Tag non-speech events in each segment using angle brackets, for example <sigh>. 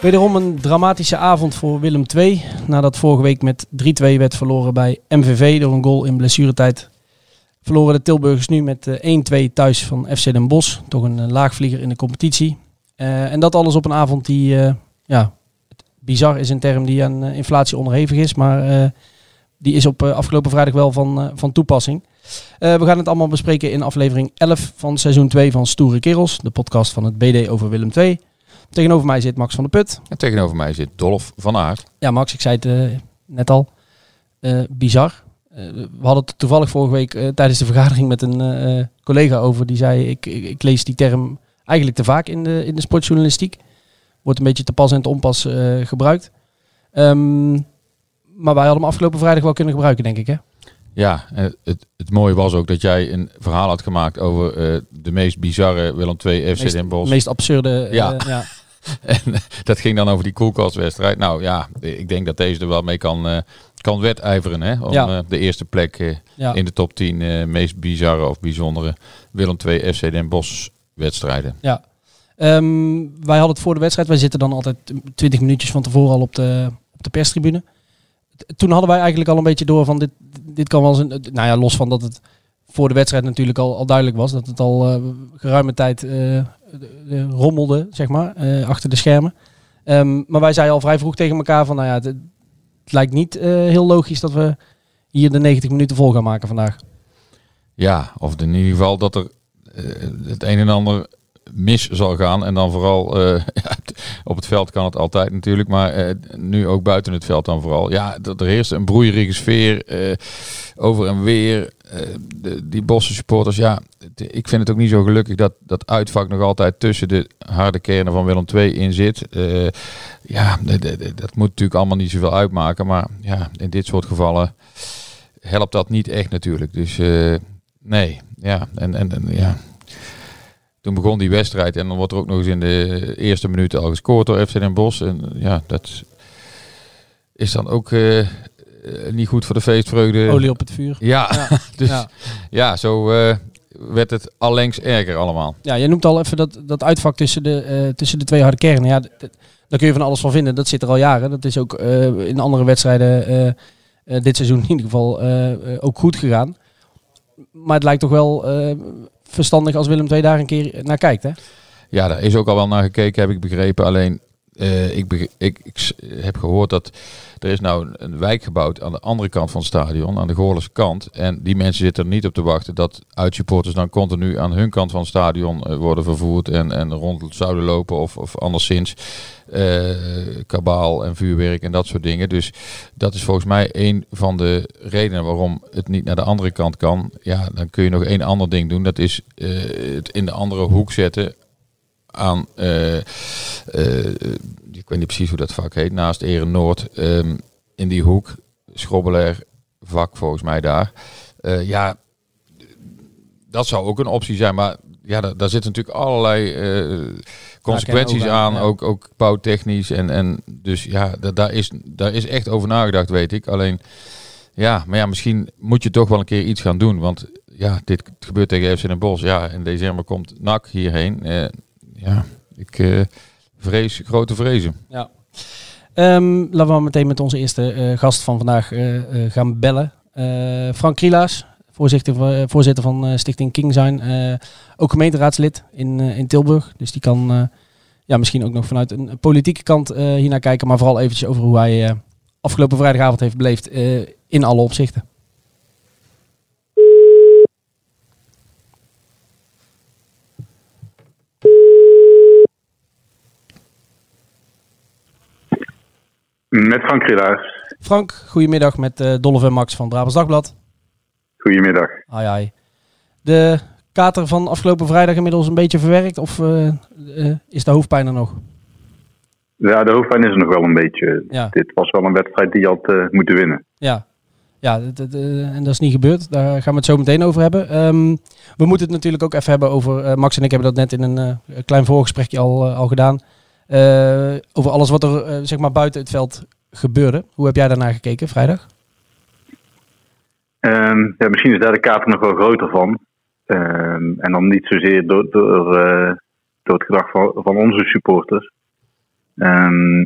Wederom een dramatische avond voor Willem II. Nadat vorige week met 3-2 werd verloren bij MVV door een goal in blessuretijd. Verloren de Tilburgers nu met eh, 1-2 thuis van FC Den Bosch. Toch een eh, laagvlieger in de competitie. Eh, en dat alles op een avond die, eh, ja, bizar is een term die aan eh, inflatie onderhevig is. Maar eh, die is op eh, afgelopen vrijdag wel van, eh, van toepassing. Eh, we gaan het allemaal bespreken in aflevering 11 van seizoen 2 van Stoere Kerels. De podcast van het BD over Willem II. Tegenover mij zit Max van der Put. En tegenover mij zit Dolf van Aert. Ja, Max, ik zei het eh, net al. Eh, bizar. Eh, we hadden het toevallig vorige week tijdens de vergadering met een collega over. Die zei, ik, ik, ik lees die term eigenlijk te vaak in de, in de sportjournalistiek. Wordt een beetje te pas en te onpas gebruikt. Ehm, maar wij hadden hem afgelopen vrijdag wel kunnen gebruiken, denk ik. Hè? Ja, en het, het mooie was ook dat jij een verhaal had gemaakt over eh, de meest bizarre Willem II FC Den Bosch. meest absurde. eh, Ja. ja. <laughs> En dat ging dan over die koelkastwedstrijd. Nou ja, ik denk dat deze er wel mee kan, eh, kan wedijveren. Hè? Om Ja. eh, de eerste plek eh, Ja. in de top 10 eh, meest bizarre of bijzondere Willem II FC Den Bosch wedstrijden. Ja. Ehm, wij hadden het voor de wedstrijd. Wij zitten dan altijd 20 minuutjes van tevoren al op de, op de perstribune. Toen hadden wij eigenlijk al een beetje door van dit, dit kan wel eens een... Nou ja, los van dat het voor de wedstrijd natuurlijk al, al duidelijk was. Dat het al eh, geruime tijd eh, rommelde, zeg maar, eh, achter de schermen. Ehm, maar wij zeiden al vrij vroeg tegen elkaar van... Nou ja, het, het lijkt niet heel logisch dat we hier de 90 minuten vol gaan maken vandaag. Ja, of in ieder geval dat er het een en ander mis zal gaan. En dan vooral eh, <laughs> op het veld kan het altijd natuurlijk, maar eh, nu ook buiten het veld dan vooral. Ja, dat er heerst een broeierige sfeer eh, over en weer. De, die Bosse supporters, ja, ik vind het ook niet zo gelukkig dat dat uitvak nog altijd tussen de harde kernen van Willem II in zit. Ja, dat moet natuurlijk allemaal niet zoveel uitmaken, maar ja, in dit soort gevallen helpt dat niet echt natuurlijk. Dus nee, ja, en, en, en ja. Toen begon die wedstrijd en dan wordt er ook nog eens in de eerste minuten al gescoord door FC Den Bosch. En ja, dat is dan ook eh, eh, niet goed voor de feestvreugde. Olie op het vuur. Ja, Ja. <laughs> dus ja, Ja. zo eh, werd het allengs erger allemaal. Ja, je noemt al even dat, dat uitvak tussen de, eh, tussen de twee harde kernen. Ja, daar kun je van alles van vinden. Dat zit er al jaren. Dat is ook eh, in andere wedstrijden eh, eh, dit seizoen in ieder geval eh, eh, ook goed gegaan. Maar het lijkt toch wel eh, verstandig als Willem II daar een keer naar kijkt. Hè? Ja, daar is ook al wel naar gekeken, heb ik begrepen. Alleen, eh, ik, ik, ik heb gehoord dat er is nou een, wijk gebouwd aan de andere kant van het stadion, aan de Goorlense kant. En die mensen zitten er niet op te wachten dat uitsupporters dan continu aan hun kant van het stadion eh, worden vervoerd en, en rond zouden lopen of, of anderszins. eh kabaal en vuurwerk en dat soort dingen. Dus dat is volgens mij een van de redenen waarom het niet naar de andere kant kan. Ja, dan kun je nog één ander ding doen. Dat is het in de andere hoek zetten aan, eh, eh, ik weet niet precies hoe dat vak heet, naast Eren Noord, ehm, in die hoek, schrobbelair vak volgens mij daar. Eh, ja, dat zou ook een optie zijn, maar ja, daar, daar zitten natuurlijk allerlei consequenties aan, ja. ook, ook bouwtechnisch. En, en dus ja, da- daar is, daar is echt over nagedacht, weet ik. Alleen, ja, maar ja, misschien moet je toch wel een keer iets gaan doen, want ja, dit gebeurt tegen FC Den Bosch. Ja, in december komt NAC hierheen. Ja, ik eh, vrees grote vrezen. Ja. Ehm, laten we meteen met onze eerste eh, gast van vandaag eh, gaan bellen. Frank Krielaas, voorzitter, voorzitter van Stichting King zijn. Ook gemeenteraadslid in, in Tilburg. Dus die kan ja, misschien ook nog vanuit een politieke kant hiernaar kijken. Maar vooral eventjes over hoe hij afgelopen vrijdagavond heeft beleefd in alle opzichten. Met Frank Rielaars. Frank, goedemiddag met eh Dolph en Max van Brabants Dagblad. Goedemiddag. Ai ai. De kater van afgelopen vrijdag inmiddels een beetje verwerkt? Of eh, eh, is de hoofdpijn er nog? Ja, de hoofdpijn is er nog wel een beetje. Ja. Dit was wel een wedstrijd die je had moeten winnen. Ja, ja en dat is niet gebeurd. Daar gaan we het zo meteen over hebben. Ehm, we moeten het natuurlijk ook even hebben over... Max en ik hebben dat net in een klein voorgesprekje al, al gedaan. Eh, over alles wat er eh, zeg maar buiten het veld gebeurde. Hoe heb jij daarnaar gekeken vrijdag? Ehm, ja, misschien is daar de kater nog wel groter van. Ehm, en dan niet zozeer door, door, eh, door het gedrag van, van onze supporters. Ehm,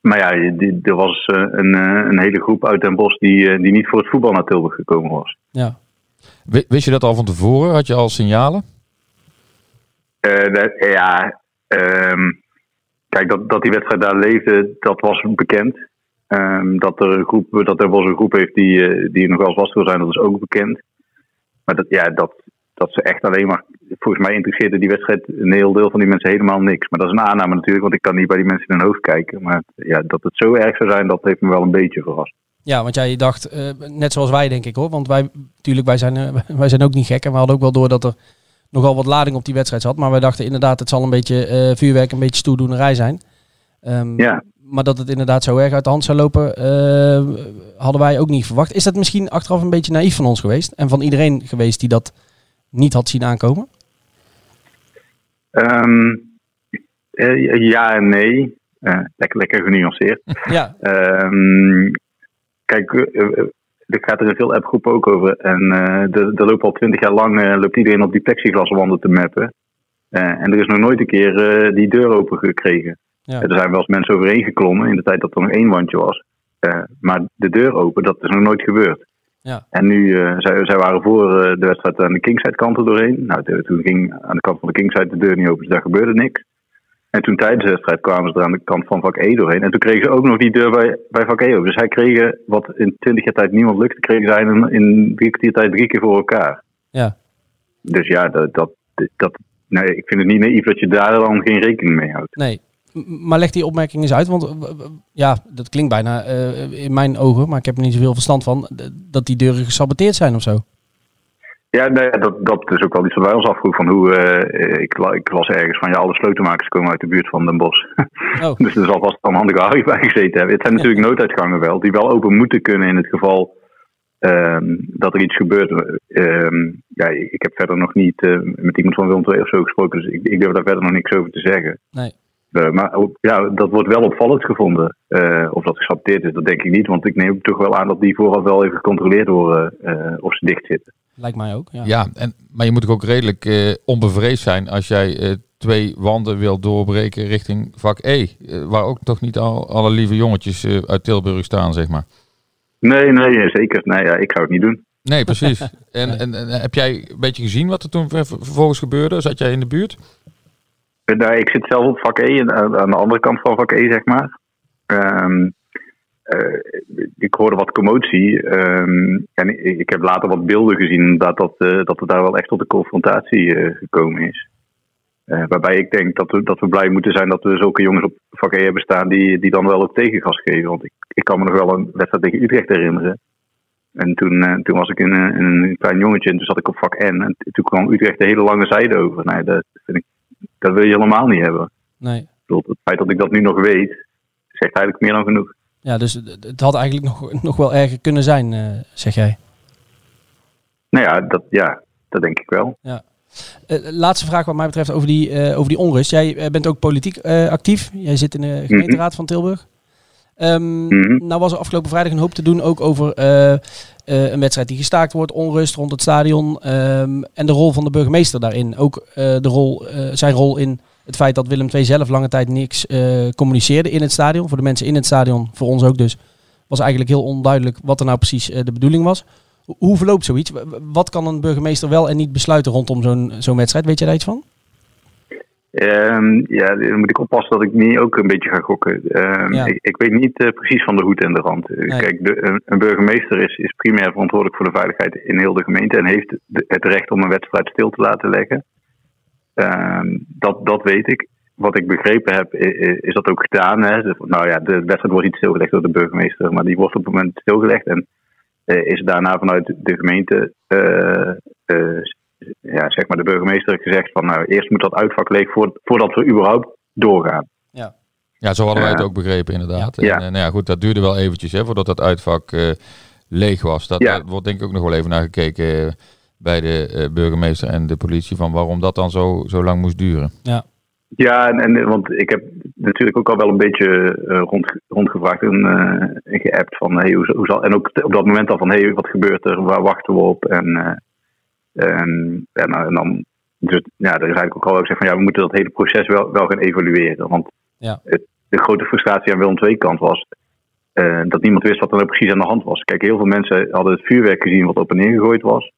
maar ja, die- er was eh, een, een hele groep uit Den Bosch die, die niet voor het voetbal naar Tilburg gekomen was. Ja, Wi- Wist je dat al van tevoren? Had je al signalen? Eh, dat- ja, ehm, kijk, dat, dat die wedstrijd daar leefde, dat was bekend. Ehm, dat er een groep, dat er was een groep heeft die, eh, die nog wel eens vast wil zijn, dat is ook bekend. Maar dat, ja, dat, dat ze echt alleen maar, volgens mij interesseerde die wedstrijd een heel deel van die mensen helemaal niks. Maar dat is een aanname natuurlijk, want ik kan niet bij die mensen in hun hoofd kijken. Maar ja, dat het zo erg zou zijn, dat heeft me wel een beetje verrast. ja want jij dacht, eh, net zoals wij denk ik hoor. Want wij, natuurlijk, wij zijn, eh, <laughs> wij zijn ook niet gek. En we hadden ook wel door dat er nogal wat lading op die wedstrijd zat. Maar wij dachten inderdaad, het zal een beetje eh, vuurwerk, een beetje stoerdoenerij zijn. Ehm, Ja. Maar dat het inderdaad zo erg uit de hand zou lopen, eh, hadden wij ook niet verwacht. Is dat misschien achteraf een beetje naïef van ons geweest? En van iedereen geweest die dat niet had zien aankomen? Ehm, eh, ja en nee. Lekker, lekker genuanceerd. Ja, Ehm, kijk, er gaat er in veel appgroepen ook over. En eh, er, er loopt al twintig jaar lang eh, loopt iedereen op die plexiglaswanden te mappen. Eh, en er is nog nooit een keer die deur open gekregen. ja. Er zijn wel eens mensen overheen geklommen in de tijd dat er nog één wandje was. Maar de deur open, dat is nog nooit gebeurd. Ja. En nu, eh, zij, zij waren voor de wedstrijd aan de Kingside kant er doorheen. Nou, toen ging aan de kant van de Kingside de deur niet open, dus daar gebeurde niks. En toen tijdens de wedstrijd kwamen ze er aan de kant van vak E doorheen. En toen kregen ze ook nog die deur bij, bij vak E open. Dus zij kregen, wat in twintig jaar tijd niemand lukte, kregen zij in, in drie kwartier tijd drie keer voor elkaar. Ja. Dus ja, dat, dat, dat, nee, ik vind het niet naïef dat je daar dan geen rekening mee houdt. Nee. Maar leg die opmerking eens uit, want eh, ja, dat klinkt bijna eh, in mijn ogen, maar ik heb er niet zoveel verstand van, dat die deuren gesaboteerd zijn of zo. Ja, nee, dat, dat is ook wel iets wat wij ons afvroegen. Van hoe, eh, ik, ik las ergens van ja, alle sleutelmakers komen uit de buurt van Den Bosch. <laughs> Oh, dus er zal vast een handige Harry bij gezeten hebben. Het zijn natuurlijk nooduitgangen wel, die wel open moeten kunnen in het geval ehm, dat er iets gebeurt. Ehm, ja, ik heb verder nog niet eh, met iemand van Willem II of zo gesproken, dus ik, ik durf daar verder nog niks over te zeggen. nee. Eh, maar ja, dat wordt wel opvallend gevonden. Of dat gesaboteerd is, dat denk ik niet. Want ik neem toch wel aan dat die vooraf wel even gecontroleerd worden of ze dicht zitten. Lijkt mij ook. Ja. Ja, en, maar je moet ook redelijk eh, onbevreesd zijn als jij eh, twee wanden wil doorbreken richting vak E. eh, waar ook toch niet al, alle lieve jongetjes eh, uit Tilburg staan, zeg maar. Nee, nee, zeker. Nee, ja, ik zou het niet doen. Nee, precies. <laughs> en, en, en heb jij een beetje gezien wat er toen ver- vervolgens gebeurde? Zat jij in de buurt? Eh, Nou, ik zit zelf op vak E, en aan aan de andere kant van vak E, zeg maar. Ehm, eh, ik hoorde wat commotie. ehm, en ik, ik heb later wat beelden gezien, inderdaad, dat, eh, dat er daar wel echt tot de confrontatie eh, gekomen is. Waarbij ik denk dat we, dat we blij moeten zijn dat we zulke jongens op vak E hebben staan die, die dan wel ook tegengas geven. Want ik, ik kan me nog wel een wedstrijd tegen Utrecht herinneren. En toen, toen was ik een, een klein jongetje en toen zat ik op vak N. En toen kwam Utrecht de hele lange zijde over. Nee, dat, vind ik, dat wil je helemaal niet hebben. Nee. Ik bedoel, Het feit dat ik dat nu nog weet, zegt eigenlijk meer dan genoeg. Ja, dus het had eigenlijk nog, nog wel erger kunnen zijn, eh, zeg jij. Nou ja dat, ja, dat denk ik wel. Eh, laatste vraag wat mij betreft over die, eh, over die onrust. Jij bent ook politiek actief. Jij zit in de gemeenteraad van Tilburg. Ehm, Mhm. Nou was er afgelopen vrijdag een hoop te doen ook over een wedstrijd die gestaakt wordt, onrust rond het stadion ehm, en de rol van de burgemeester daarin. Ook de rol, zijn rol in het feit dat Willem II zelf lange tijd niks eh, communiceerde in het stadion. Voor de mensen in het stadion, voor ons ook dus, was eigenlijk heel onduidelijk wat er nou precies eh, de bedoeling was. Hoe verloopt zoiets? Wat kan een burgemeester wel en niet besluiten rondom zo'n zo'n wedstrijd? Weet je daar iets van? Ehm, ja, dan moet ik oppassen dat ik niet ook een beetje ga gokken. Ehm, Ja. ik, ik weet niet eh, precies van de hoed en de rand. Nee. Kijk, de, een, een burgemeester is, is primair verantwoordelijk voor de veiligheid in heel de gemeente en heeft de- het recht om een wedstrijd stil te laten leggen. Ehm, dat, dat weet ik. Wat ik begrepen heb, is dat ook gedaan. Hè? Dus, Nou ja, de wedstrijd wordt niet stilgelegd door de burgemeester, maar die wordt op het moment stilgelegd. En eh, is daarna vanuit de gemeente eh, eh, ja, zeg maar de burgemeester gezegd van nou eerst moet dat uitvak leeg voor, voordat we überhaupt doorgaan. Ja, zo hadden wij het Ja. ook begrepen inderdaad. Ja. En, nou ja, goed, dat duurde wel eventjes hè, voordat dat uitvak leeg was. Dat, Ja. Daar wordt denk ik ook nog wel even naar gekeken bij de eh, burgemeester en de politie van waarom dat dan zo, zo lang moest duren. Ja, en, en want ik heb natuurlijk ook al wel een beetje eh, rond, rondgevraagd en eh, geappt van hey, hoe, hoe zal, en ook op dat moment al van hey, wat gebeurt er, waar wachten we op en, eh, en, en, en dan dus, ja, er is eigenlijk ook al gezegd van ja, we moeten dat hele proces wel, wel gaan evalueren, want Ja. het, de grote frustratie aan Willem II kant was eh, dat niemand wist wat er nou precies aan de hand was. Kijk, heel veel mensen hadden het vuurwerk gezien wat op en neer gegooid was.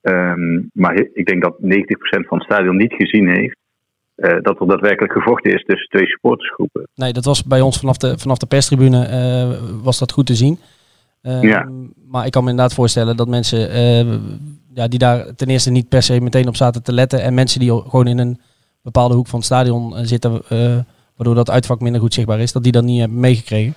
Ehm, maar ik denk dat 90% van het stadion niet gezien heeft eh, dat er daadwerkelijk gevochten is tussen twee supportersgroepen. Nee, dat was bij ons vanaf de, vanaf de perstribune eh, was dat goed te zien. Eh, Ja. Maar ik kan me inderdaad voorstellen dat mensen eh, ja, die daar ten eerste niet per se meteen op zaten te letten. En mensen die gewoon in een bepaalde hoek van het stadion zitten, waardoor dat uitvak minder goed zichtbaar is, dat die dat niet hebben meegekregen.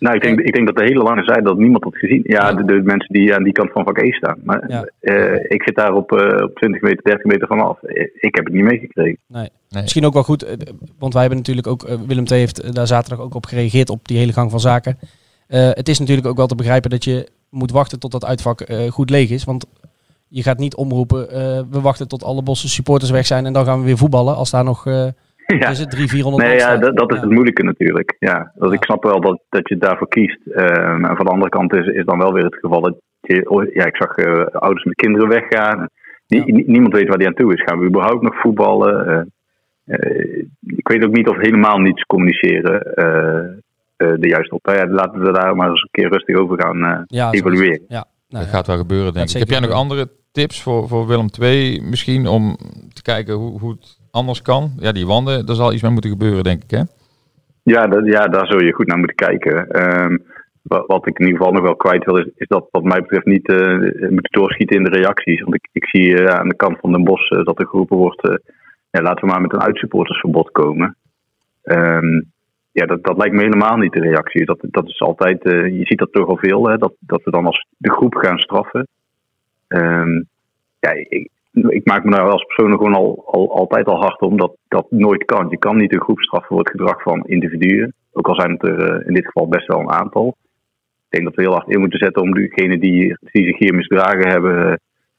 Nou, ik denk, ik denk dat de hele lange zijde dat niemand had gezien. Ja, Ja. de, de mensen die aan die kant van vak E staan. Maar Ja. eh, ik zit daar op, eh, op 20 meter, 30 meter vanaf. Eh, Ik heb het niet meegekregen. Nee. Nee. Misschien ook wel goed, eh, want wij hebben natuurlijk ook, eh, Willem II heeft eh, daar zaterdag ook op gereageerd op die hele gang van zaken. Eh, het is natuurlijk ook wel te begrijpen dat je moet wachten tot dat uitvak eh, goed leeg is. Want je gaat niet omroepen, eh, we wachten tot alle bosse supporters weg zijn en dan gaan we weer voetballen. Als daar nog, eh ja. is het 300, 400 Nee, ja, dat, dat is Ja. het moeilijke natuurlijk. Ja, dat Ja. Ik snap wel dat, dat je daarvoor kiest. Eh, maar van de andere kant is, is dan wel weer het geval dat je... oh, Ja, ik zag eh, ouders met kinderen weggaan. Nie- Ja. nie- Niemand weet waar die aan toe is. Gaan we überhaupt nog voetballen? Eh, eh, ik weet ook niet of helemaal niets communiceren eh, eh, de juiste op. Nou ja, laten we daar maar eens een keer rustig over gaan eh, evalueren. Ja, nou dat ja. gaat wel gebeuren, denk ik. Heb jij nog andere tips voor, voor Willem II misschien om te kijken hoe, hoe het anders kan? Ja, die wanden, daar zal iets mee moeten gebeuren, denk ik, hè? Ja, dat, ja, daar zul je goed naar moeten kijken. Ehm, wat, wat ik in ieder geval nog wel kwijt wil, is, dat wat mij betreft niet eh moeten doorschieten in de reacties. Want ik, ik zie eh, aan de kant van Den Bosch eh, dat er geroepen wordt, ja, laten we maar met een uitsupportersverbod komen. Ehm, ja, dat, dat lijkt me helemaal niet de reactie. Dat, dat is altijd, je ziet dat toch al veel, hè, dat, dat we dan als de groep gaan straffen. Ehm, ja, ik, ik maak me daar als persoon gewoon al, al, altijd al hard om dat dat nooit kan. Je kan niet een groep straffen voor het gedrag van individuen. Ook al zijn het er eh, in dit geval best wel een aantal. Ik denk dat we heel hard in moeten zetten om diegenen die, zich hier misdragen hebben, eh,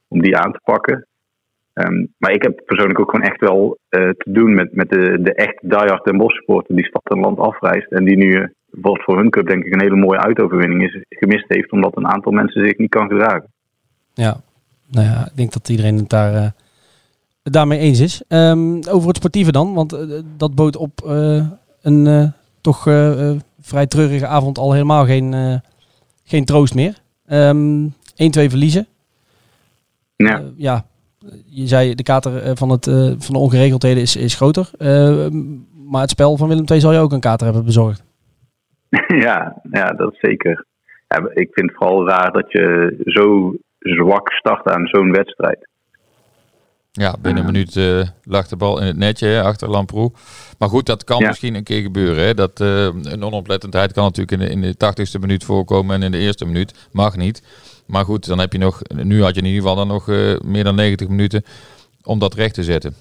om die aan te pakken. Ehm, maar ik heb persoonlijk ook gewoon echt wel eh, te doen met, met de, de echt diehard en Bosch supporter die stad en land afreist. En die nu, wat voor hun club denk ik een hele mooie uitoverwinning is, gemist heeft. Omdat een aantal mensen zich niet kan gedragen. Ja, nou ja, ik denk dat iedereen het daar, eh, daarmee eens is. Ehm, over het sportieve dan, want eh, dat bood op eh, een toch vrij treurige avond al helemaal geen, geen troost meer. Ehm 1-2 verliezen. Ja. Ja, je zei de kater van, het, van de ongeregeldheden is, is groter. Eh, maar het spel van Willem II zal je ook een kater hebben bezorgd. <laughs> Ja, ja, dat zeker. Ja, ik vind het vooral raar dat je zo zwak start aan zo'n wedstrijd. Ja, binnen een minuut eh, lag de bal in het netje hè, achter Lamproe. Maar goed, dat kan Ja. misschien een keer gebeuren. Hè. Dat, eh, een onoplettendheid kan natuurlijk in de, in de 80ste minuut voorkomen en in de eerste minuut. Mag niet. Maar goed, dan heb je nog, nu had je in ieder geval dan nog eh, meer dan 90 minuten om dat recht te zetten.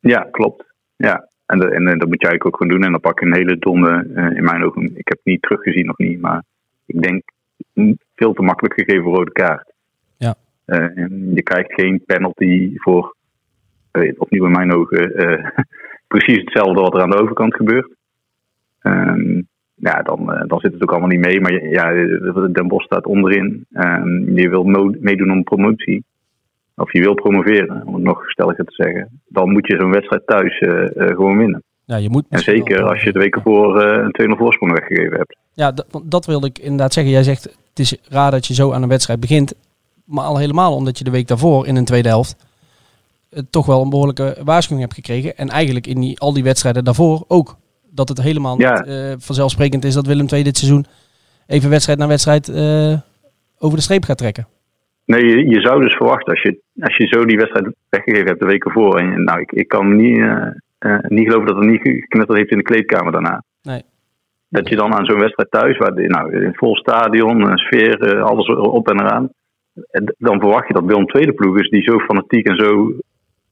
Ja, klopt. Ja. En, de- en, dat moet jij eigenlijk ook gewoon doen. En dan pak je een hele domme, eh, in mijn ogen, ik heb het niet teruggezien nog niet, maar ik denk mm, veel te makkelijk gegeven rode kaart. Eh, en je krijgt geen penalty voor, eh, opnieuw in mijn ogen, eh, <laughs> precies hetzelfde wat er aan de overkant gebeurt. Ehm, ja, dan, dan zit het ook allemaal niet mee. Maar ja, Den Bosch staat onderin. Ehm, je wil meedoen om promotie. Of je wil promoveren, om het nog stelliger te zeggen. Dan moet je zo'n wedstrijd thuis gewoon winnen. Ja, je moet En zeker wel- als je de weken voor een 2-0 voorsprong weggegeven hebt. Ja, dat wilde ik inderdaad zeggen. Jij zegt, het is raar dat je zo aan een wedstrijd begint. Maar al helemaal omdat je de week daarvoor in een tweede helft eh, toch wel een behoorlijke waarschuwing hebt gekregen. En eigenlijk in die, al die wedstrijden daarvoor ook. Dat het helemaal Ja. niet eh, vanzelfsprekend is dat Willem II dit seizoen even wedstrijd na wedstrijd eh, over de streep gaat trekken. Nee, je, je zou dus verwachten als je, als je zo die wedstrijd weggegeven hebt de week ervoor. En, nou, ik, ik kan niet, niet geloven dat het niet geknetterd heeft in de kleedkamer daarna. Nee. Dat je dan aan zo'n wedstrijd thuis, waar de- nou, een vol stadion, een sfeer, alles op en eraan. Dan verwacht je dat Willem tweede ploeg is die zo fanatiek en zo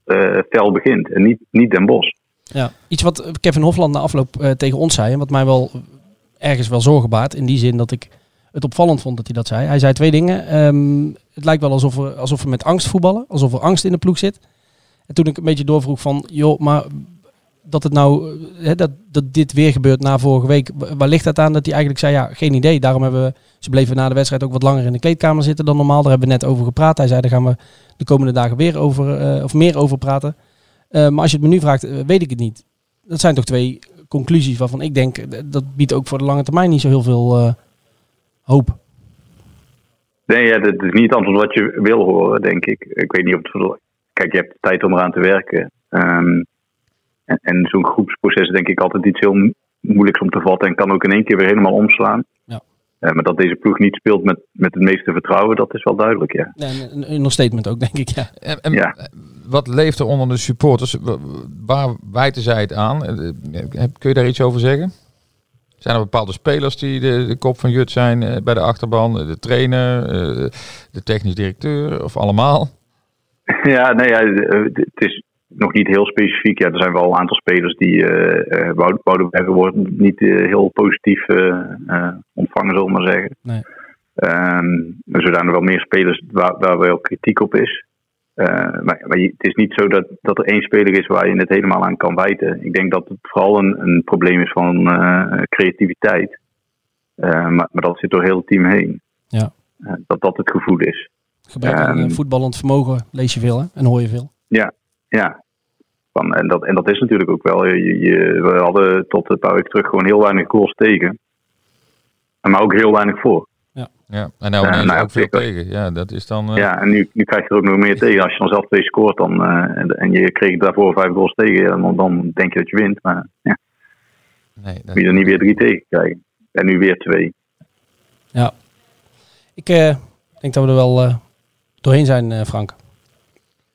eh fel begint. En niet, niet Den Bosch. Ja, iets wat Kevin Hofland na afloop eh, tegen ons zei. En wat mij wel ergens wel zorgen baart. In die zin dat ik het opvallend vond dat hij dat zei. Hij zei twee dingen. Ehm, het lijkt wel alsof we, alsof we met angst voetballen. Alsof er angst in de ploeg zit. En toen ik een beetje doorvroeg van... joh, maar dat het nou... eh, dat, dat dit weer gebeurt na vorige week. wa- Waar ligt dat aan? Dat hij eigenlijk zei, ja, geen idee. Daarom hebben we... Ze bleven na de wedstrijd ook wat langer in de kleedkamer zitten dan normaal. Daar hebben we net over gepraat. Hij zei, daar gaan we de komende dagen weer over... eh, of meer over praten. Eh, maar als je het me nu vraagt, eh, weet ik het niet. Dat zijn toch twee conclusies waarvan ik denk, dat biedt ook voor de lange termijn niet zo heel veel hoop. Nee, ja, dat is niet het antwoord wat je wil horen, denk ik. Ik weet niet of het Kijk, je hebt de tijd om eraan te werken. Ehm, en en zo'n groepsproces is denk ik altijd iets heel mo- moeilijks om te vatten. En kan ook in één keer weer helemaal omslaan. Ja. Eh, maar dat deze ploeg niet speelt met, met het meeste vertrouwen, dat is wel duidelijk, ja. Nee, een, een understatement ook, denk ik. Ja. En, en Ja. wat leeft er onder de supporters? Waar wijten zij het aan? Eh, heb- Kun je daar iets over zeggen? Zijn er bepaalde spelers die de, de kop van Jut zijn eh, bij de achterban? De trainer, eh, de technisch directeur of allemaal? <laughs> Ja, nee, ja, eh, het is nog niet heel specifiek. Ja, er zijn wel een aantal spelers die uh, Woudenberger wordt niet eh, heel positief eh, eh, ontvangen, zullen we maar zeggen. Nee. Ehm, er zijn er wel meer spelers waar, waar wel kritiek op is. Maar maar het is niet zo dat, dat er één speler is waar je het helemaal aan kan wijten. Ik denk dat het vooral een, een probleem is van creativiteit. Maar, maar dat zit door heel het team heen. Ja. Dat dat het gevoel is. Gebrek aan Ehm. eh, voetballend vermogen lees je veel hè? en hoor je veel. Ja, ja. Van, en, dat, en dat is natuurlijk ook wel. Je, je, we hadden tot een paar weken terug gewoon heel weinig goals tegen. Maar ook heel weinig voor. Ja, en nou nou, ook veel tegen. Ja, dat is dan... eh, Ja, en nu, nu krijg je er ook nog meer tegen. Als je dan zelf twee scoort dan, eh, en, en je kreeg daarvoor vijf goals tegen, ja, dan, dan denk je dat je wint. Maar ja, nee, dat- moet je er niet weer drie tegen krijgen. En nu weer twee. Ja. Ik eh, denk dat we er wel eh, doorheen zijn, eh, Frank.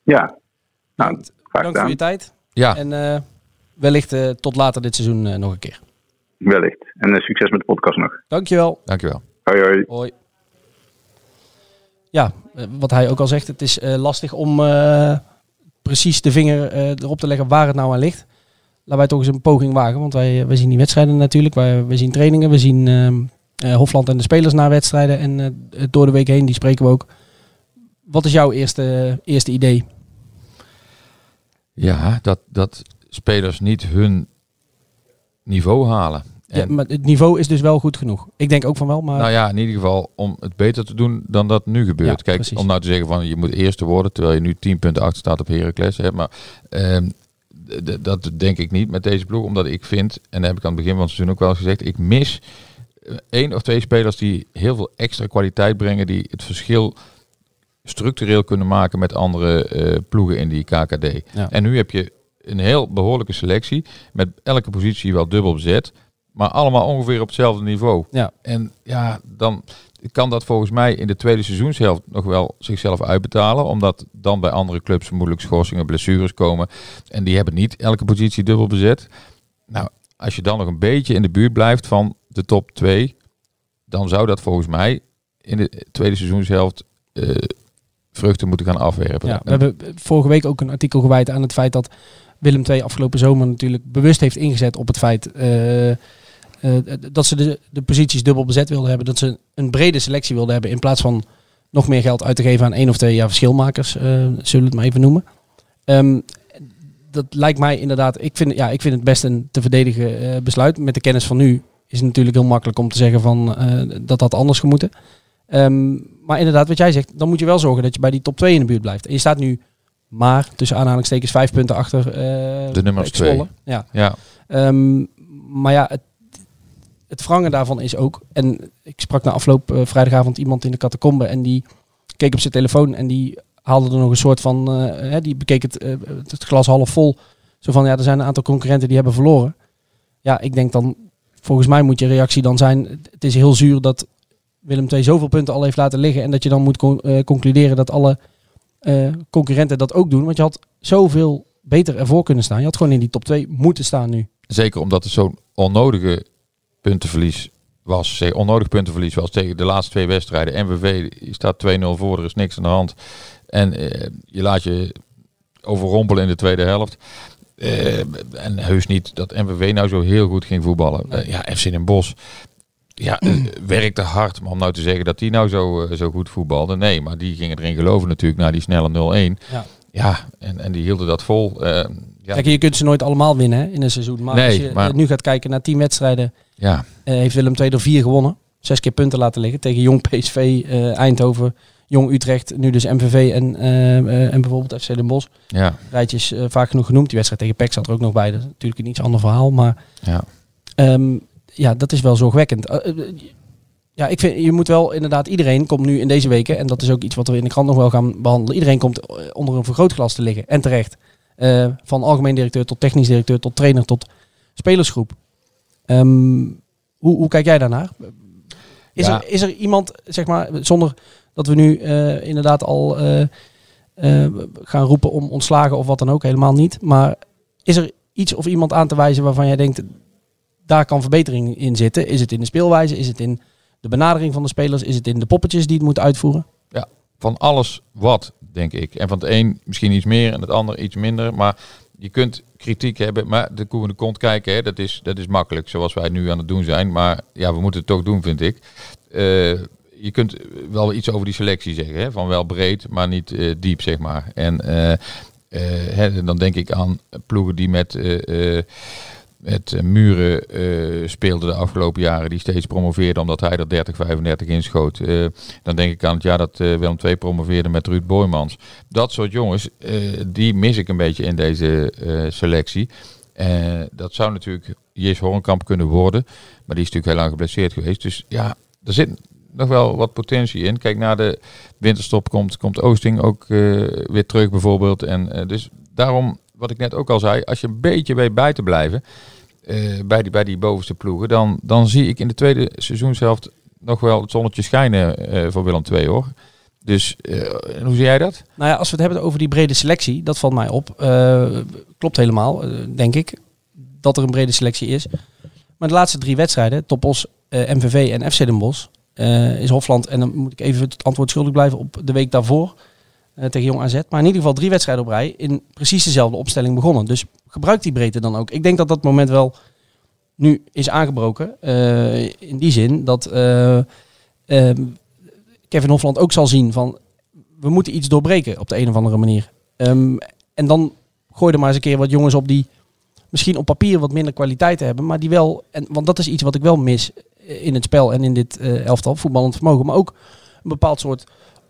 Ja, nou, Dank voor je tijd. ja, En eh, wellicht eh, tot later dit seizoen eh, nog een keer. Wellicht. En eh, succes met de podcast nog. Dankjewel. dankjewel. Hoi hoi. Hoi. Ja, wat hij ook al zegt, het is eh, lastig om eh, precies de vinger eh, erop te leggen waar het nou aan ligt. Laten wij toch eens een poging wagen, want wij, wij zien die wedstrijden natuurlijk. Wij, wij zien trainingen, we zien ehm, eh, Hofland en de spelers na wedstrijden. En eh, door de week heen, die spreken we ook. Wat is jouw eerste, eerste idee? Ja, dat, dat spelers niet hun niveau halen. Ja, En, maar het niveau is dus wel goed genoeg. Ik denk ook van wel, maar nou ja, in ieder geval om het beter te doen dan dat nu gebeurt. Ja, Kijk, precies. om nou te zeggen van je moet eerste worden, terwijl je nu 10 punten achter staat op Heracles. Hè, maar ehm, dat denk ik niet met deze ploeg, omdat ik vind, en dat heb ik aan het begin van het seizoen ook wel eens gezegd, ik mis eh, één of twee spelers die heel veel extra kwaliteit brengen, die het verschil structureel kunnen maken met andere eh, ploegen in die KKD. Ja. En nu heb je een heel behoorlijke selectie met elke positie wel dubbel bezet, maar allemaal ongeveer op hetzelfde niveau. ja, En ja, dan kan dat volgens mij in de tweede seizoenshelft nog wel zichzelf uitbetalen. Omdat dan bij andere clubs moeilijk schorsingen, blessures komen. En die hebben niet elke positie dubbel bezet. Nou, als je dan nog een beetje in de buurt blijft van de top 2, dan zou dat volgens mij in de tweede seizoenshelft eh, vruchten moeten gaan afwerpen. Ja, we hebben vorige week ook een artikel gewijd aan het feit dat Willem II afgelopen zomer natuurlijk bewust heeft ingezet op het feit eh, eh, dat ze de, de posities dubbel bezet wilden hebben. Dat ze een brede selectie wilden hebben in plaats van nog meer geld uit te geven aan één of twee ja, verschilmakers, eh, zullen we het maar even noemen. Ehm, dat lijkt mij inderdaad, ik vind, ja, ik vind het best een te verdedigen eh, besluit. Met de kennis van nu is het natuurlijk heel makkelijk om te zeggen van, eh, dat dat anders gemoeten. Ehm, maar inderdaad, wat jij zegt, dan moet je wel zorgen dat je bij die top 2 in de buurt blijft. En je staat nu maar tussen aanhalingstekens vijf punten achter eh, De nummers Pek Zwolle. twee. Ja. Ja, Ehm, maar ja, het, het wrangen daarvan is ook. En ik sprak na afloop eh, vrijdagavond iemand in de catacombe en die keek op zijn telefoon en die haalde er nog een soort van, eh, hè, die bekeek het, het glas half vol. Zo van, ja, er zijn een aantal concurrenten die hebben verloren. Ja, ik denk dan, volgens mij moet je reactie dan zijn, het is heel zuur dat Willem II zoveel punten al heeft laten liggen en dat je dan moet con- eh, concluderen dat alle eh, concurrenten dat ook doen. Want je had zoveel beter ervoor kunnen staan. Je had gewoon in die top 2 moeten staan nu. Zeker omdat het zo'n onnodige puntenverlies was. Zeg, onnodig puntenverlies was tegen de laatste twee wedstrijden. MVV staat 2-0 voor, er is niks aan de hand. En eh, je laat je overrompelen in de tweede helft. En heus niet dat MVV nou zo heel goed ging voetballen. Ja, FC Den Bosch ja, eh, werkte hard. Maar om nou te zeggen dat die nou zo, eh, zo goed voetbalde. Nee, maar die gingen erin geloven natuurlijk na die snelle 0-1. Ja. Ja, en, en die hielden dat vol. Eh, ja, Kijk, je kunt ze nooit allemaal winnen hè, in een seizoen. Maar Nee, als je maar- nu gaat kijken naar 10 wedstrijden, ja, heeft Willem II er vier gewonnen. Zes keer punten laten liggen tegen Jong PSV, Eindhoven, Jong Utrecht, nu dus MVV en, en bijvoorbeeld FC Den Bosch. ja, Rijtjes vaak genoeg genoemd. Die wedstrijd tegen PEC zat er ook nog bij. Dat is natuurlijk een iets ander verhaal, maar ja. Ehm, ja, dat is wel zorgwekkend. Eh, eh, ja, ik vind, je moet wel inderdaad, iedereen komt nu in deze weken, en dat is ook iets wat we in de krant nog wel gaan behandelen, iedereen komt eh, onder een vergrootglas te liggen. En terecht. Van algemeen directeur tot technisch directeur, tot trainer, tot spelersgroep. Ehm, hoe, hoe kijk jij daarnaar? Is, Ja. er, is er iemand, zeg maar, zonder dat we nu inderdaad al gaan roepen om ontslagen of wat dan ook, helemaal niet. Maar is er iets of iemand aan te wijzen waarvan jij denkt, daar kan verbetering in zitten? Is het in de speelwijze? Is het in de benadering van de spelers? Is het in de poppetjes die het moeten uitvoeren? van alles wat, denk ik. En van het een misschien iets meer en het ander iets minder. Maar je kunt kritiek hebben, maar de koe de kont kijken, hè, dat, is, dat is makkelijk, zoals wij nu aan het doen zijn. Maar ja, we moeten het toch doen, vind ik. Eh, je kunt wel iets over die selectie zeggen, hè, van wel breed, maar niet eh, diep, zeg maar. En eh, hè, dan denk ik aan ploegen die met... met eh, Muren eh, speelde de afgelopen jaren, die steeds promoveerde omdat hij er 30, 35 inschoot. Eh, dan denk ik aan het jaar dat eh, Willem II promoveerde met Ruud Boymans. Dat soort jongens, die mis ik een beetje in deze selectie. Dat zou natuurlijk Jes Hornkamp kunnen worden, maar die is natuurlijk heel lang geblesseerd geweest. Dus ja, er zit nog wel wat potentie in. Kijk, na de winterstop komt, komt Oosting ook weer terug bijvoorbeeld. En dus daarom, wat ik net ook al zei, als je een beetje weet bij te blijven eh, bij, die, bij die bovenste ploegen, dan, dan zie ik in de tweede seizoenshelft nog wel het zonnetje schijnen eh, voor Willem II hoor. Dus eh, hoe zie jij dat? Nou ja, als we het hebben over die brede selectie, dat valt mij op. Klopt helemaal, denk ik, dat er een brede selectie is. Maar de laatste drie wedstrijden, Topos, MVV en FC Den Bosch, is Hofland, en dan moet ik even het antwoord schuldig blijven op de week daarvoor tegen Jong AZ. Maar in ieder geval drie wedstrijden op rij in precies dezelfde opstelling begonnen. Dus gebruik die breedte dan ook. Ik denk dat dat moment wel nu is aangebroken. eh, in die zin dat eh, ehm, Kevin Hofland ook zal zien van we moeten iets doorbreken op de een of andere manier. Ehm, en dan gooi er maar eens een keer wat jongens op die misschien op papier wat minder kwaliteiten hebben, maar die wel, en, want dat is iets wat ik wel mis eh, in het spel en in dit elftal, voetballend vermogen, maar ook een bepaald soort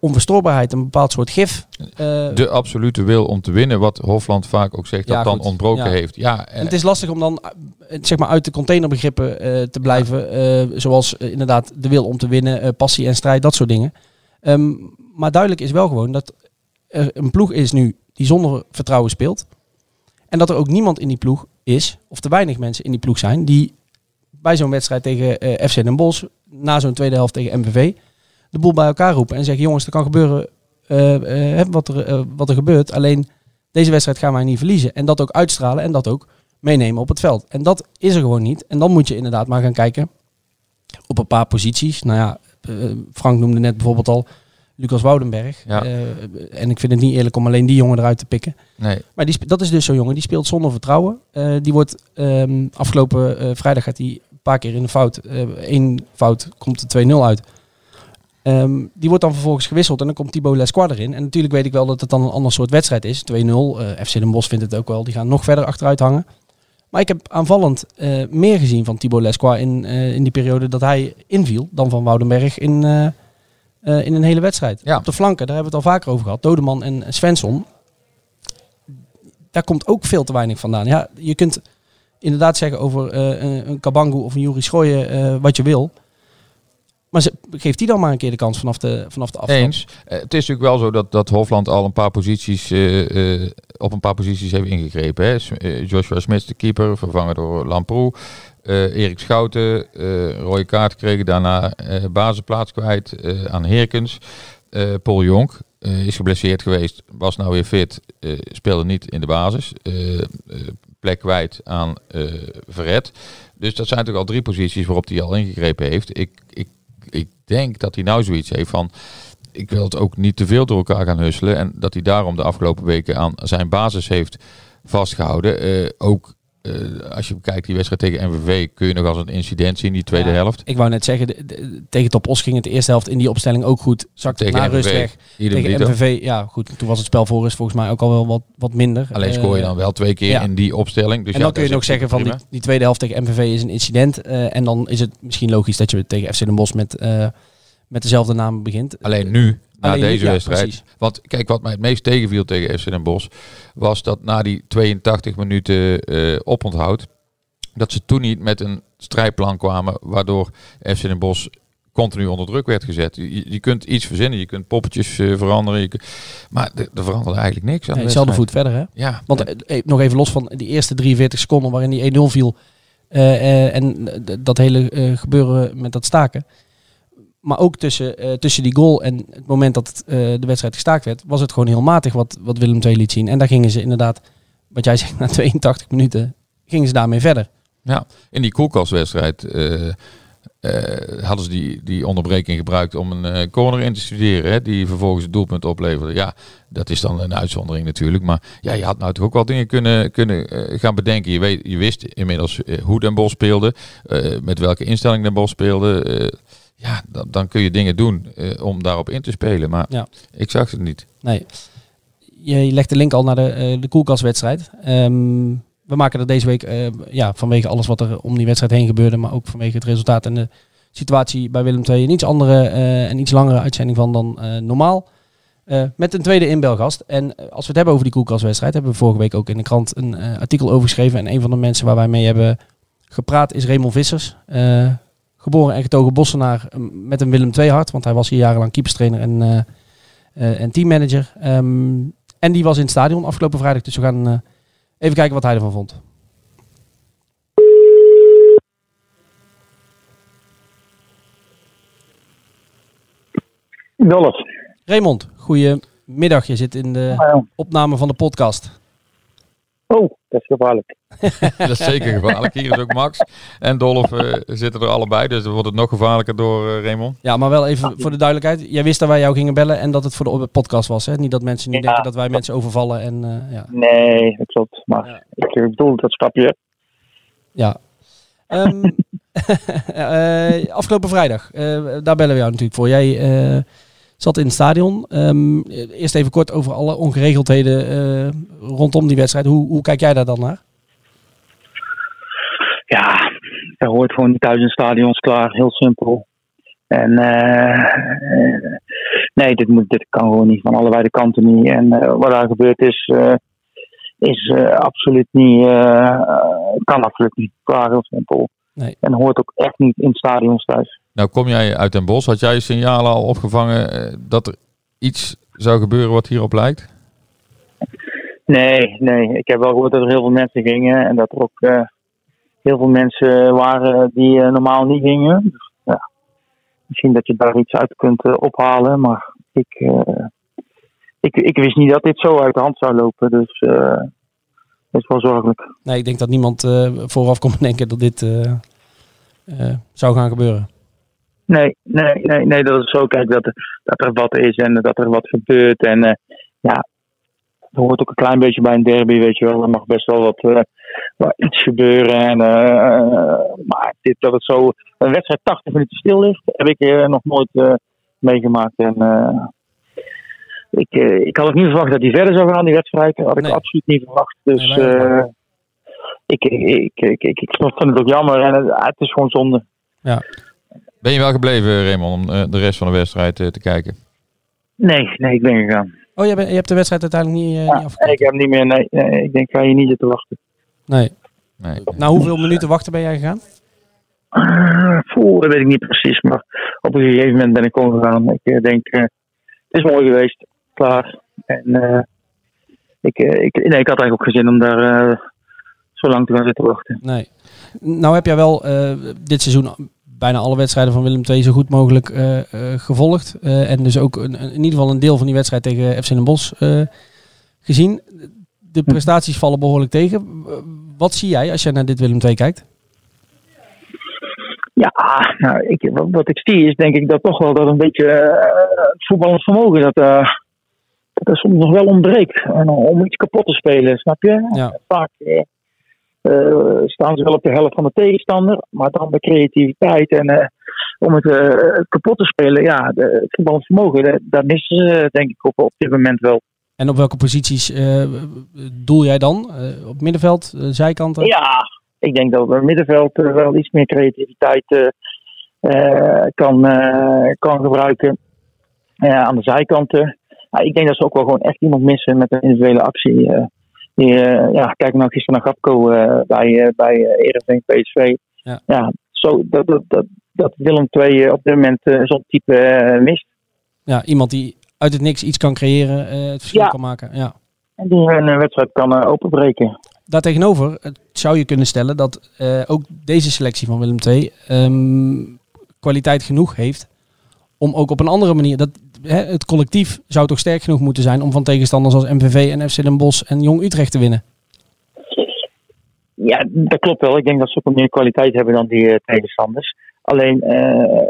onverstoorbaarheid, een bepaald soort gif. Eh, De absolute wil om te winnen, wat Hofland vaak ook zegt, Ja, dat dan ontbroken Ja. heeft. Ja, En het is lastig om dan eh, zeg maar uit de containerbegrippen eh, te blijven. zoals inderdaad de wil om te winnen, passie en strijd, dat soort dingen. Ehm, maar duidelijk is wel gewoon dat er een ploeg is nu die zonder vertrouwen speelt. En dat er ook niemand in die ploeg is, of te weinig mensen in die ploeg zijn, die bij zo'n wedstrijd tegen FC Den Bosch, na zo'n tweede helft tegen MVV, de boel bij elkaar roepen en zeggen, jongens, er kan gebeuren eh, eh, wat, er, eh, wat er gebeurt. Alleen deze wedstrijd gaan wij niet verliezen. En dat ook uitstralen en dat ook meenemen op het veld. En dat is er gewoon niet. En dan moet je inderdaad maar gaan kijken op een paar posities. Nou ja, Frank noemde net bijvoorbeeld al Lucas Woudenberg. Ja. En ik vind het niet eerlijk om alleen die jongen eruit te pikken. nee, Maar die, dat is dus zo'n jongen, die speelt zonder vertrouwen. Die wordt ehm, afgelopen vrijdag gaat hij een paar keer in de fout. Eén fout komt er 2-0 uit. Ehm, die wordt dan vervolgens gewisseld en dan komt Thibaut Lesquard erin. En natuurlijk weet ik wel dat het dan een ander soort wedstrijd is. 2-0. Eh, FC Den Bosch vindt het ook wel. Die gaan nog verder achteruit hangen. Maar ik heb aanvallend eh, meer gezien van Thibaut Lesquard in, eh, in die periode dat hij inviel dan van Woudenberg in, in een hele wedstrijd. Ja. Op de flanken, daar hebben we het al vaker over gehad. Dodeman en Svensson. Daar komt ook veel te weinig vandaan. Ja, je kunt inderdaad zeggen over een, een Kabangu of een Juri Schooien wat je wil. Maar geeft die dan maar een keer de kans vanaf de, vanaf de afstand. Eens. Eh, het is natuurlijk wel zo dat, dat Hofland al een paar posities eh, eh, op een paar posities heeft ingegrepen. Hè. Joshua Smith, de keeper, vervangen door Lamproe. Erik Schouten, rode kaart gekregen, daarna basisplaats kwijt aan Heerkens. Eh, Paul Jonk is geblesseerd geweest, was nou weer fit, speelde niet in de basis. Plek kwijt aan Verret. Dus dat zijn natuurlijk al drie posities waarop hij al ingegrepen heeft. Ik, ik, ik denk dat hij nou zoiets heeft van ik wil het ook niet te veel door elkaar gaan husselen. En dat hij daarom de afgelopen weken aan zijn basis heeft vastgehouden. Eh, ook eh, als je bekijkt die wedstrijd tegen MVV kun je nog als een incident zien, die tweede Ja, helft. Ik wou net zeggen, de- de- tegen Top Os ging het de eerste helft in die opstelling ook goed. Zakte Tegen na rust MVV. weg. Idem Tegen. MVV, ja goed, toen was het spel voor rust volgens mij ook al wel wat, wat minder. Alleen scoor je Eh, dan wel twee keer ja. in die opstelling. Dus en ja, dan kun je is zeggen van die, die tweede helft tegen MVV is een incident. eh, en dan is het misschien logisch dat je tegen FC Den Bosch met, met dezelfde naam begint. Alleen nu, na Alleen deze ja, wedstrijd. precies. Want kijk, wat mij het meest tegenviel tegen FC Den Bosch... was dat na die 82 minuten eh oponthoud... dat ze toen niet met een strijdplan kwamen... waardoor FC Den Bosch continu onder druk werd gezet. Je, je kunt iets verzinnen, je kunt poppetjes eh, veranderen. Je kunt- maar er er veranderde eigenlijk niks aan Nee, hetzelfde voet verder hè. Ja, Want eh, eh, nog even los van die eerste 43 seconden waarin die 1-0 viel. en dat hele gebeuren met dat staken. Maar ook tussen, eh, tussen die goal en het moment dat eh, de wedstrijd gestaakt werd, was het gewoon heel matig wat, wat Willem II liet zien. En daar gingen ze inderdaad, wat jij <laughs> zegt, na 82 minuten, gingen ze daarmee verder. Ja, in die koelkastwedstrijd eh, hadden ze die, die onderbreking gebruikt om een corner in te studeren. Hè, die vervolgens het doelpunt opleverde. Ja, dat is dan een uitzondering natuurlijk. Maar ja, je had nou toch ook wel dingen kunnen, kunnen gaan bedenken. Je, weet, je wist inmiddels hoe Den Bos speelde. met welke instelling Den Bos speelde. Ja, dan, dan kun je dingen doen eh, om daarop in te spelen. Maar Ja. ik zag het niet. Nee. Je legt de link al naar de, eh, de koelkastwedstrijd. Ehm, we maken er deze week, eh, ja, vanwege alles wat er om die wedstrijd heen gebeurde, maar ook vanwege het resultaat en de situatie bij Willem II, een iets andere en iets langere uitzending van dan normaal. Met een tweede inbelgast. En als we het hebben over die koelkastwedstrijd, hebben we vorige week ook in de krant een artikel over geschreven. En een van de mensen waar wij mee hebben gepraat is Raymond Vissers. Geboren en getogen Bossenaar eh, met een Willem II hart, want hij was hier jarenlang keeperstrainer en, eh, eh, en teammanager. Ehm, en die was in het stadion afgelopen vrijdag. Dus we gaan eh, even kijken wat hij ervan vond. Dolf. Raymond, goedemiddag. Je zit in de opname van de podcast. Oh, dat is gevaarlijk. <laughs> Dat is zeker gevaarlijk. Hier is ook Max en Dolf eh, zitten er allebei. Dus dan wordt het nog gevaarlijker door eh, Raymond. Ja, maar wel even voor de duidelijkheid. Jij wist dat wij jou gingen bellen en dat het voor de podcast was. Hè? Niet dat mensen nu Ja. denken dat wij mensen overvallen. En, eh, ja. Nee, dat klopt. Maar ik bedoel dat stapje. ja. Ehm, <laughs> eh, afgelopen vrijdag, eh, daar bellen we jou natuurlijk voor. Jij eh, zat in het stadion. Ehm, eerst even kort over alle ongeregeldheden eh, rondom die wedstrijd. Hoe, hoe kijk jij daar dan naar? Ja, er hoort gewoon niet thuis in stadions klaar. Heel simpel. En eh, eh, nee, dit, moet, dit kan gewoon niet van allebei de kanten niet. En eh, wat daar gebeurd is, eh, is absoluut niet, kan absoluut niet. Klaar, heel simpel. Nee. En hoort ook echt niet in stadions thuis. Nou, kom jij uit Den Bosch? Had jij signalen al opgevangen dat er iets zou gebeuren wat hierop lijkt? Nee, nee. Ik heb wel gehoord dat er heel veel mensen gingen en dat er ook eh, heel veel mensen waren die eh, normaal niet gingen. Dus, ja, misschien dat je daar iets uit kunt eh, ophalen, maar ik, eh, ik, ik wist niet dat dit zo uit de hand zou lopen. Dus eh dat is wel zorgelijk. Nee, ik denk dat niemand eh, vooraf kon denken dat dit eh, eh, zou gaan gebeuren. Nee, nee, nee, nee, dat is zo. Kijk, dat, er- dat er wat is en dat er wat gebeurt. En eh, ja, er hoort ook een klein beetje bij een derby, weet je wel. Er mag best wel wat, eh, wat iets gebeuren. En, eh, maar dit, dat het zo een wedstrijd 80 minuten stil ligt, heb ik eh, nog nooit eh, meegemaakt. En eh, ik, eh, ik had ook niet verwacht dat die verder zou gaan, die wedstrijd. Dat had ik Nee. absoluut niet verwacht. Dus Nee, eh, ik, ik, ik, ik, ik vind het ook jammer en het, het is gewoon zonde. Ben je wel gebleven, Raymond, om eh, de rest van de wedstrijd eh, te kijken? Nee, nee, ik ben gegaan. Oh, jij bent- je hebt de wedstrijd uiteindelijk niet, eh, Ja, niet afgekeken? ik heb niet meer. Nee, nee, ik denk, ga je niet zitten wachten. Nee. Nee. Nou, hoeveel minuten wachten ben jij gegaan? Uh, Voel, dat weet ik niet precies, maar op een gegeven moment ben ik gewoon gegaan. Ik eh, denk, eh, het is mooi geweest, klaar. En eh, ik, eh, ik, nee, ik had eigenlijk ook geen zin om daar eh, zo lang te gaan zitten wachten. Nee. Nou heb jij wel eh, dit seizoen bijna alle wedstrijden van Willem II zo goed mogelijk eh, eh, gevolgd. Eh, en dus ook een, een- in ieder geval een deel van die wedstrijd tegen FC Den Bosch eh, gezien. De prestaties vallen behoorlijk tegen. Wat zie jij als jij naar dit Willem II kijkt? Ja, nou, ik, wat, wat ik zie is denk ik dat toch wel dat een beetje eh, het voetballend vermogen dat, eh, dat er soms nog wel ontbreekt. En om iets kapot te spelen, snap je? Ja. Vaak eh, staan ze wel op de helft van de tegenstander, maar dan de creativiteit en eh, om het kapot te spelen, ja, de, het voetballend vermogen, dat, dat missen ze denk ik op, op dit moment wel. En op welke posities eh, doel jij dan? Eh, op middenveld, eh, zijkanten? Ja, ik denk dat we het middenveld wel iets meer creativiteit kan, kan gebruiken. Aan de zijkanten. Ja, ik denk dat ze ook wel gewoon echt iemand missen met een individuele actie. die, ja, kijk nou gisteren naar Gapco bij, eh bij Ereveen PSV. Ja. zo, dat, dat, dat, dat Willem II op dit moment zo'n type mist. Ja, iemand die uit het niks iets kan creëren, eh, het verschil Ja. kan maken. Ja. En die een eh, wedstrijd kan eh, openbreken. Daartegenover zou je kunnen stellen dat ook deze selectie van Willem II ehm, kwaliteit genoeg heeft om ook op een andere manier. Dat, hè, het collectief zou toch sterk genoeg moeten zijn om van tegenstanders als MVV en FC Den Bosch en Jong Utrecht te winnen. Ja, dat klopt wel. Ik denk dat ze ook meer kwaliteit hebben dan die tegenstanders. Alleen, eh,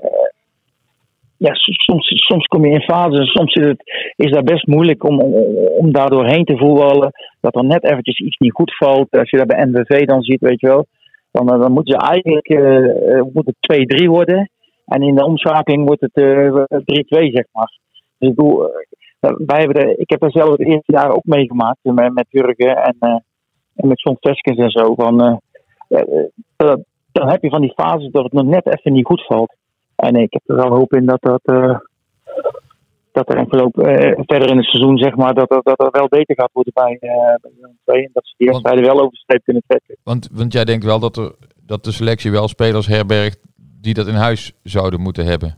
ja, soms, soms kom je in fases, soms is, het, is dat best moeilijk om, om, om daar te voetballen. Dat er net eventjes iets niet goed valt. Als je dat bij NWV dan ziet, weet je wel. Dan, eh, dan moeten ze eigenlijk eh, eh, moet het 2-3 worden. En in de omschakeling wordt het eh 3-2, zeg maar. Dus ik bedoel, eh, wij hebben ik heb er zelf het eerste jaar ook meegemaakt eh, met, met Jurgen en, eh, en met John Veskens en zo. Van, eh, eh, eh, dan heb je van die fases dat het nog net even niet goed valt. En ik heb er wel hoop in dat dat, eh, dat er envelop, eh, verder in het seizoen, zeg maar, dat, dat, dat er wel beter gaat worden bij, eh bij Willem II. En dat ze die wedstrijden wel over de kunnen trekken. Want, want jij denkt wel dat, er, dat de selectie wel spelers herbergt die dat in huis zouden moeten hebben.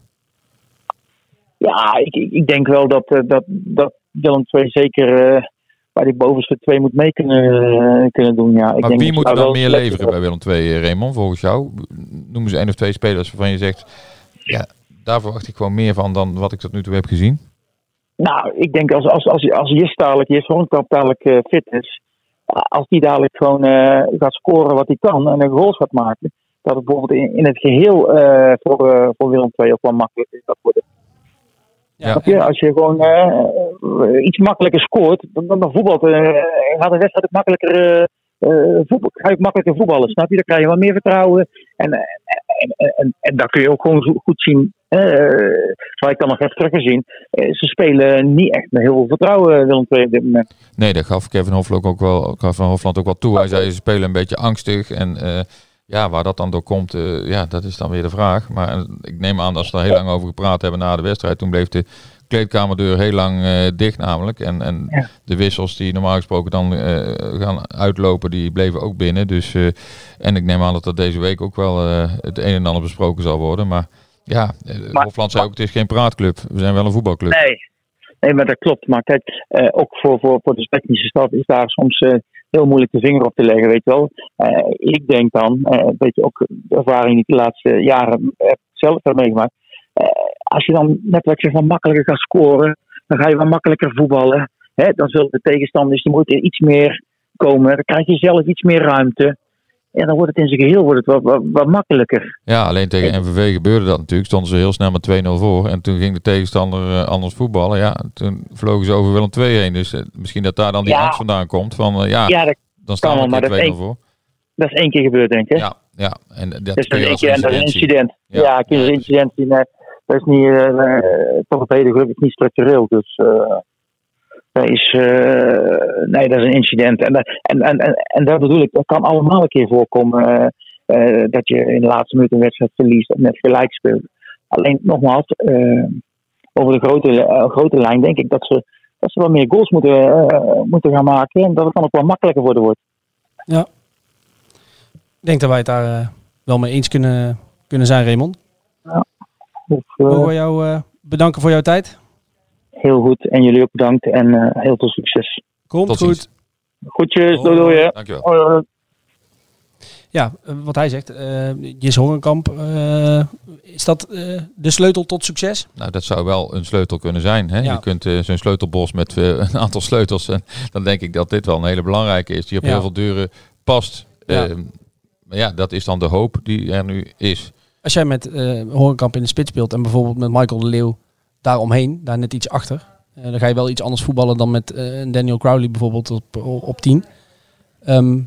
Ja, ik, ik, denk wel dat, dat, dat Willem II zeker eh, bij die bovenste twee moet mee kunnen, kunnen doen. Ja. Ik Maar denk wie moet ze er dan meer leveren bij Willem II, eh, Raymond, volgens jou? Noem eens één of twee spelers waarvan je zegt, ja, daar verwacht ik gewoon meer van dan wat ik tot nu toe heb gezien. Nou, ik denk als, als, als, als Jis dadelijk, Jis Hornkamp dadelijk eh, fit is, als die dadelijk gewoon eh, gaat scoren wat hij kan en een goals gaat maken, dat het bijvoorbeeld in, in het geheel eh, voor, eh, voor Willem II ook wel makkelijker gaat worden. Ja, Snap je? Als je gewoon eh, iets makkelijker scoort, dan, dan, dan voetbalt, eh, gaat de wedstrijd ook makkelijker, eh, eh, voetbal, ga je ook makkelijker voetballen. Snap je? Dan krijg je wel meer vertrouwen. En, en, en, daar kun je ook gewoon goed zien. eh zoals ik dan nog even terug gezien. eh, ze spelen niet echt met heel veel vertrouwen, Willem II op dit moment. Nee, dat gaf Kevin Hofland ook wel, Van Hofland ook wel toe. Hij zei, ze spelen een beetje angstig. En eh, ja, waar dat dan door komt, eh, ja, dat is dan weer de vraag. Maar eh, ik neem aan dat ze daar heel lang over gepraat hebben na de wedstrijd. Toen bleef de kleedkamerdeur heel lang eh, dicht namelijk. En, en Ja. de wissels die normaal gesproken dan eh, gaan uitlopen, die bleven ook binnen. Dus, eh, en ik neem aan dat er deze week ook wel het een en ander besproken zal worden. Maar ja, Maar- Hofland zei ook, het is geen praatclub. We zijn wel een voetbalclub. Nee. nee, maar dat klopt. Maar kijk, ook voor, voor, voor de technische staf is daar soms heel moeilijk de vinger op te leggen, weet je wel. Ik denk dan, weet je ook de ervaring die ik de laatste jaren heb zelf heb meegemaakt. Eh, als je dan net wat je van makkelijker gaat scoren, dan ga je wel makkelijker voetballen. Hè? Dan zullen de tegenstanders, die moeten iets meer komen. Dan krijg je zelf iets meer ruimte. En dan wordt het in zijn geheel wordt het wat, wat, wat makkelijker. Ja, alleen tegen MVV gebeurde dat natuurlijk. Stonden ze heel snel met 2-0 voor. En toen ging de tegenstander eh, anders voetballen. Ja, toen vlogen ze over Willem 2 heen. Dus eh, misschien dat daar dan die Ja. angst vandaan komt. Van ja, dan staan we is 2-0 voor. dat is één keer gebeurd, denk ik. hè? Ja, ja. En dat Dus dat is keer en dat is een incident. Ja. Ja, een incident zien. eh, Dat is niet, eh, eh, torpedo gelukkig niet structureel. Dus eh, dat is, eh, nee, dat is een incident. En, dat- en, en, en, en dat bedoel ik, dat kan allemaal een keer voorkomen. eh, eh, dat je in de laatste minuut een wedstrijd verliest of net gelijk speelt. Alleen nogmaals, eh, over de grote, eh, grote lijn denk ik dat ze, dat ze wel meer goals moeten, eh, moeten gaan maken. En dat het dan ook wel makkelijker worden wordt. Ik denk dat wij het daar eh, wel mee eens kunnen, kunnen zijn, Raymond. Of, eh, Mogen we jou eh, bedanken voor jouw tijd. heel goed. En jullie ook bedankt. En eh, heel veel succes. Komt Tot goed. ziens. Goedjes. Doei doei. Dankjewel. Hoi. Ja, eh, wat hij zegt. eh Jis Hongenkamp. eh, is dat eh, de sleutel tot succes? Nou, dat zou wel een sleutel kunnen zijn. Hè? Ja. Je kunt eh, zo'n sleutelbos met eh, <laughs> een aantal sleutels. En dan denk ik dat dit wel een hele belangrijke is. Die op Ja. heel veel deuren past. Ja. Ehm, maar ja, dat is dan de hoop die er nu is. Als jij met eh Horenkamp in de spits speelt en bijvoorbeeld met Michael de Leeuw daaromheen, daar net iets achter. eh, dan ga je wel iets anders voetballen dan met een Daniel Crowley bijvoorbeeld op, op 10. Ehm,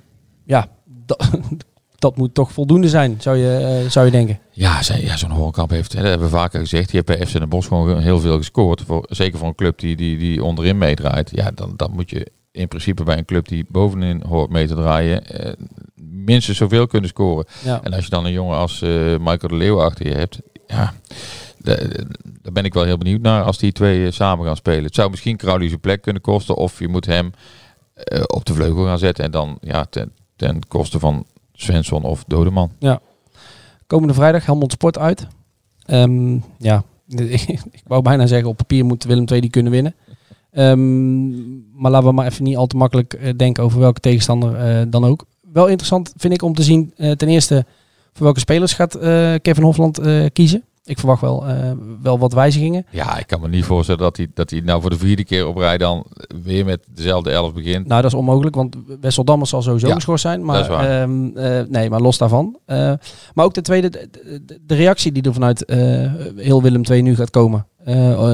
ja, <laughs> dat, moet toch voldoende zijn, zou je, zou je denken. Ja, ja zo'n Horenkamp heeft, dat hebben we vaker gezegd, die heeft bij FC Den Bosch gewoon heel veel gescoord. Voor, zeker voor een club die, die, die onderin meedraait. Ja, dan, dan moet je in principe bij een club die bovenin hoort mee te draaien, minstens zoveel kunnen scoren. Ja. En als je dan een jongen als eh, Michael de Leeuw achter je hebt, ja, da- daar ben ik wel heel benieuwd naar als die twee eh, samen gaan spelen. Het zou misschien Crowley zijn plek kunnen kosten, of je moet hem eh, op de vleugel gaan zetten en dan ja, ten, ten koste van Svensson of Dodeman. Komende vrijdag Helmond Sport uit. Ehm, ja, <laughs> ik wou bijna zeggen op papier moet Willem II die kunnen winnen. Ehm, maar laten we maar even niet al te makkelijk denken over welke tegenstander dan ook. Wel interessant vind ik om te zien eh, ten eerste voor welke spelers gaat eh, Kevin Hofland eh, kiezen. Ik verwacht wel, wel wat wijzigingen. Ja, ik kan me niet voorstellen dat hij, dat hij nou voor de vierde keer op rij dan weer met dezelfde elf begint. Nou, dat is onmogelijk, want Wessel Dammers zal sowieso Ja, geschorst zijn. Maar, ehm, eh, nee, maar los daarvan. Maar ook de tweede, de, reactie die er vanuit heel Willem II nu gaat komen.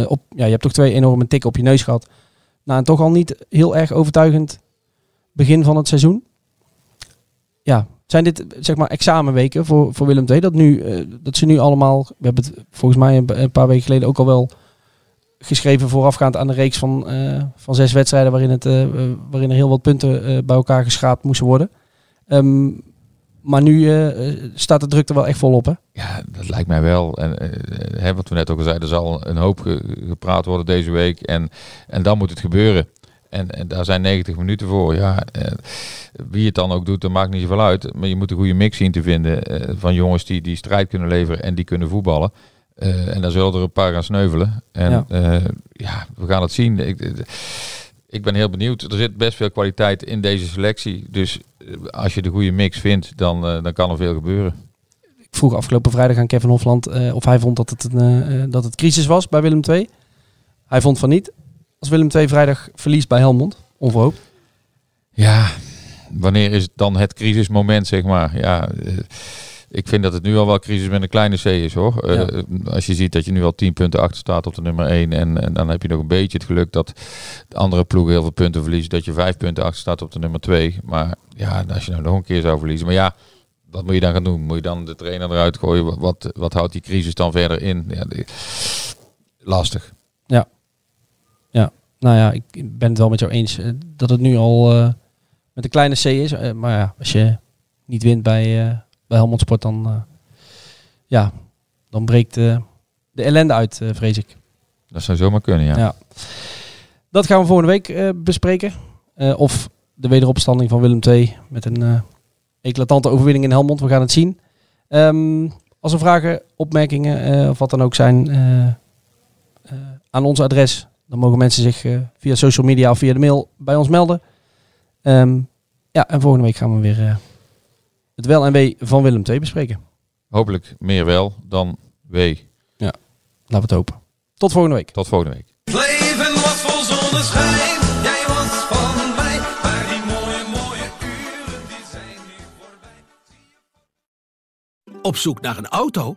Op, ja, je hebt toch twee enorme tikken op je neus gehad. Na een toch al niet heel erg overtuigend begin van het seizoen. Ja, zijn dit zeg maar examenweken voor, voor Willem II? Dat, nu, eh, dat ze nu allemaal, we hebben het volgens mij een, paar weken geleden ook al wel geschreven voorafgaand aan de reeks van, eh, van zes wedstrijden waarin, het, eh, waarin er heel wat punten bij elkaar geschraapt moesten worden. Ehm, maar nu staat de druk er wel echt volop, hè? Ja, dat lijkt mij wel. En hè, wat we net ook al zeiden, er zal een hoop ge- gepraat worden deze week. En, en dan moet het gebeuren. En, en daar zijn 90 minuten voor. Ja, eh, wie het dan ook doet, dat maakt niet zoveel uit. Maar je moet een goede mix zien te vinden eh, van jongens die, die strijd kunnen leveren en die kunnen voetballen. Eh, en daar zullen er een paar gaan sneuvelen. En Ja. ja, ja we gaan het zien. Ik, ik ben heel benieuwd. Er zit best veel kwaliteit in deze selectie. Dus eh, als je de goede mix vindt, dan, eh, dan kan er veel gebeuren. Ik vroeg afgelopen vrijdag aan Kevin Hofland eh, of hij vond dat het, een, eh, eh, dat het crisis was bij Willem II. Hij vond van niet. Als Willem II vrijdag verliest bij Helmond, onverhoopt. Ja, wanneer is het dan het crisismoment, zeg maar? Ja, eh, ik vind dat het nu al wel crisis met een kleine C is, hoor. Eh, als je ziet dat je nu al 10 punten achter staat op de nummer 1 en, en dan heb je nog een beetje het geluk dat de andere ploegen heel veel punten verliezen, dat je 5 punten achter staat op de nummer 2. Maar ja, als je nou nog een keer zou verliezen, maar ja, wat moet je dan gaan doen? Moet je dan de trainer eruit gooien? Wat, wat, wat houdt die crisis dan verder in? Ja, die- lastig. Nou ja, ik ben het wel met jou eens eh, dat het nu al eh, met een kleine C is. Eh, maar ja, als je niet wint bij, eh, bij Helmond Sport, dan, ja, dan breekt de ellende uit, vrees ik. Dat zou zomaar kunnen, ja. Ja. Dat gaan we volgende week bespreken. Of de wederopstanding van Willem II met een eclatante overwinning in Helmond. We gaan het zien. Ehm, als er vragen, opmerkingen of wat dan ook zijn aan ons adres, dan mogen mensen zich eh, via social media of via de mail bij ons melden. Ehm, ja, en volgende week gaan we weer eh, het wel en wee van Willem II bespreken. Hopelijk meer wel dan wee. Laten we het hopen. Tot volgende week. Tot volgende week. Het leven was vol zonneschijn, jij was van mij, maar die mooie, mooie uren die zijn nu voorbij. Op zoek naar een auto?